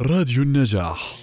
راديو النجاح.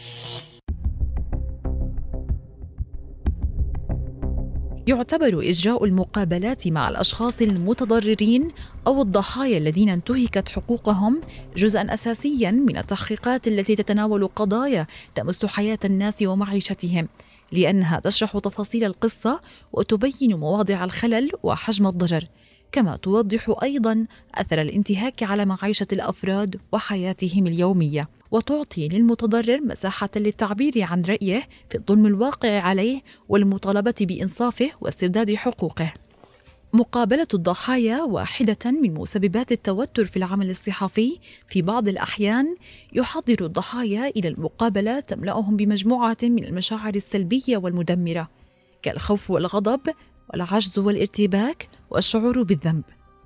يعتبر إجراء المقابلات مع الأشخاص المتضررين أو الضحايا الذين انتهكت حقوقهم جزءا أساسيا من التحقيقات التي تتناول قضايا تمس حياة الناس ومعيشتهم لأنها تشرح تفاصيل القصة وتبين مواضع الخلل وحجم الضرر كما توضح أيضا أثر الانتهاك على معيشة الأفراد وحياتهم اليومية. وتعطي للمتضرر مساحة للتعبير عن رأيه في الظلم الواقع عليه والمطالبة بإنصافه واسترداد حقوقه. مقابلة الضحايا واحدة من مسببات التوتر في العمل الصحفي، في بعض الأحيان يحضر الضحايا إلى المقابلة تملأهم بمجموعة من المشاعر السلبية والمدمرة، كالخوف والغضب والعجز والارتباك والشعور بالذنب.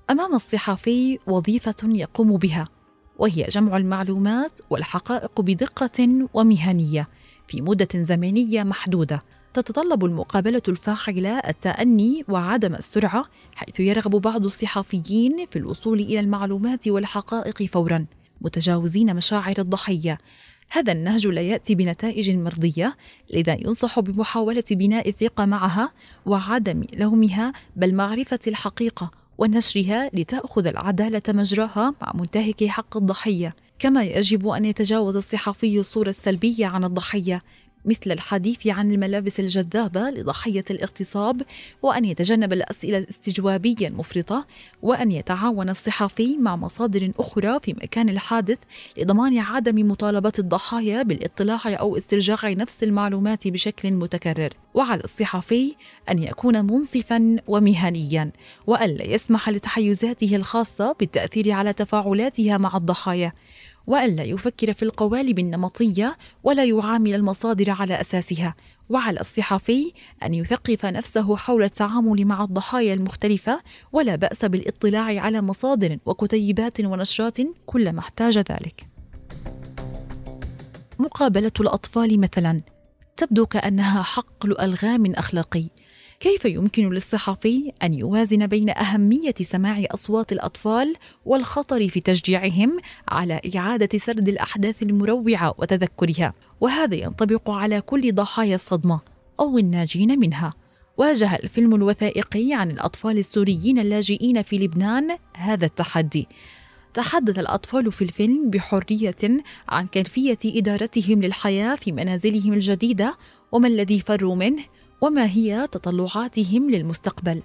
أمام الصحفي وظيفة يقوم بها. وهي جمع المعلومات والحقائق بدقة ومهنية في مدة زمنية محدودة. تتطلب المقابلة الفاعلة التأني وعدم السرعة حيث يرغب بعض الصحفيين في الوصول إلى المعلومات والحقائق فورا متجاوزين مشاعر الضحية. هذا النهج لا يأتي بنتائج مرضية لذا ينصح بمحاولة بناء الثقه معها وعدم لومها بل معرفة الحقيقة ونشرها لتأخذ العدالة مجراها مع منتهك حق الضحية. كما يجب أن يتجاوز الصحفي الصورة السلبية عن الضحية مثل الحديث عن الملابس الجذابة لضحية الاغتصاب وأن يتجنب الأسئلة الاستجوابية المفرطة وأن يتعاون الصحفي مع مصادر أخرى في مكان الحادث لضمان عدم مطالبة الضحايا بالاطلاع أو استرجاع نفس المعلومات بشكل متكرر. وعلى الصحفي أن يكون منصفا ومهنيا وألا يسمح لتحيزاته الخاصة بالتأثير على تفاعلاتها مع الضحايا. وألا يفكر في القوالب النمطية ولا يعامل المصادر على أساسها. وعلى الصحفي أن يثقف نفسه حول التعامل مع الضحايا المختلفة ولا بأس بالاطلاع على مصادر وكتيبات ونشرات كلما احتاج ذلك. مقابلة الأطفال مثلا تبدو كأنها حقل ألغام أخلاقي كيف يمكن للصحفي أن يوازن بين أهمية سماع أصوات الأطفال والخطر في تشجيعهم على إعادة سرد الأحداث المروعة وتذكرها؟ وهذا ينطبق على كل ضحايا الصدمة أو الناجين منها. واجه الفيلم الوثائقي عن الأطفال السوريين اللاجئين في لبنان هذا التحدي. تحدث الأطفال في الفيلم بحرية عن كيفية إدارتهم للحياة في منازلهم الجديدة وما الذي فروا منه وما هي تطلعاتهم للمستقبل.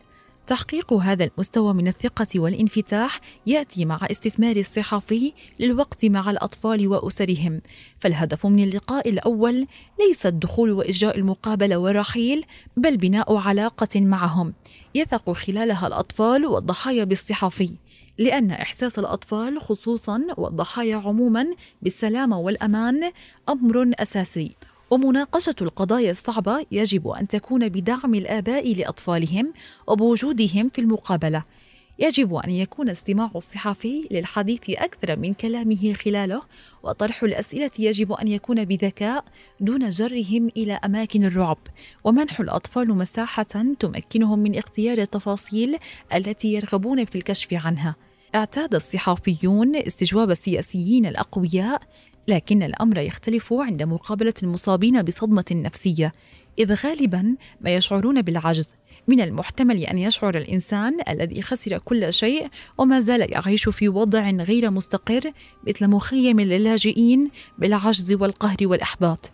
تحقيق هذا المستوى من الثقة والانفتاح يأتي مع استثمار الصحفي للوقت مع الأطفال وأسرهم، فالهدف من اللقاء الأول ليس الدخول وإجراء المقابلة والرحيل، بل بناء علاقة معهم، يثق خلالها الأطفال والضحايا بالصحفي، لأن إحساس الأطفال خصوصا والضحايا عموما بالسلامة والأمان أمر أساسي. ومناقشة القضايا الصعبة يجب أن تكون بدعم الآباء لأطفالهم وبوجودهم في المقابلة. يجب أن يكون استماع الصحفي للحديث أكثر من كلامه خلاله وطرح الأسئلة يجب أن يكون بذكاء دون جرهم إلى أماكن الرعب. ومنح الأطفال مساحة تمكنهم من اختيار التفاصيل التي يرغبون في الكشف عنها. اعتاد الصحفيون استجواب السياسيين الأقوياء لكن الأمر يختلف عند مقابلة المصابين بصدمة نفسية إذ غالبا ما يشعرون بالعجز. من المحتمل أن يشعر الإنسان الذي خسر كل شيء وما زال يعيش في وضع غير مستقر مثل مخيم للاجئين بالعجز والقهر والإحباط.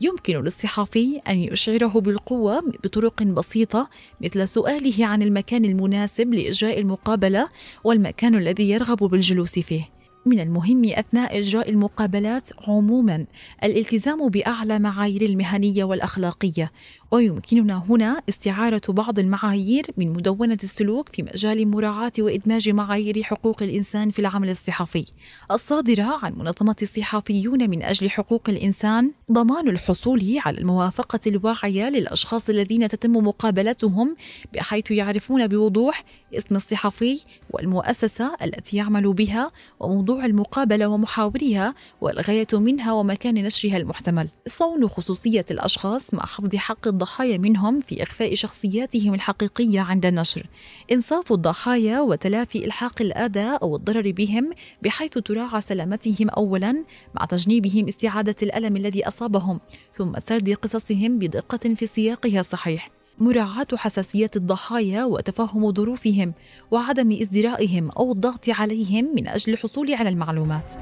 يمكن للصحفي أن يشعره بالقوة بطرق بسيطة مثل سؤاله عن المكان المناسب لإجراء المقابلة والمكان الذي يرغب بالجلوس فيه. من المهم أثناء إجراء المقابلات عموما الالتزام بأعلى معايير المهنية والأخلاقية ويمكننا هنا استعارة بعض المعايير من مدونة السلوك في مجال مراعاة وإدماج معايير حقوق الإنسان في العمل الصحفي. الصادرة عن منظمة الصحفيون من أجل حقوق الإنسان ضمان الحصول على الموافقة الواعية للأشخاص الذين تتم مقابلتهم بحيث يعرفون بوضوح اسم الصحفي والمؤسسة التي يعمل بها وموضوع موضوع المقابلة ومحاورها والغاية منها ومكان نشرها المحتمل. صون خصوصية الأشخاص مع حفظ حق الضحايا منهم في إخفاء شخصياتهم الحقيقية عند النشر. إنصاف الضحايا وتلافي إلحاق الأذى أو الضرر بهم بحيث تراعى سلامتهم أولا مع تجنيبهم استعادة الألم الذي أصابهم ثم سرد قصصهم بدقة في سياقها الصحيح. مراعاة حساسية الضحايا وتفهم ظروفهم وعدم إزدرائهم أو الضغط عليهم من أجل الحصول على المعلومات.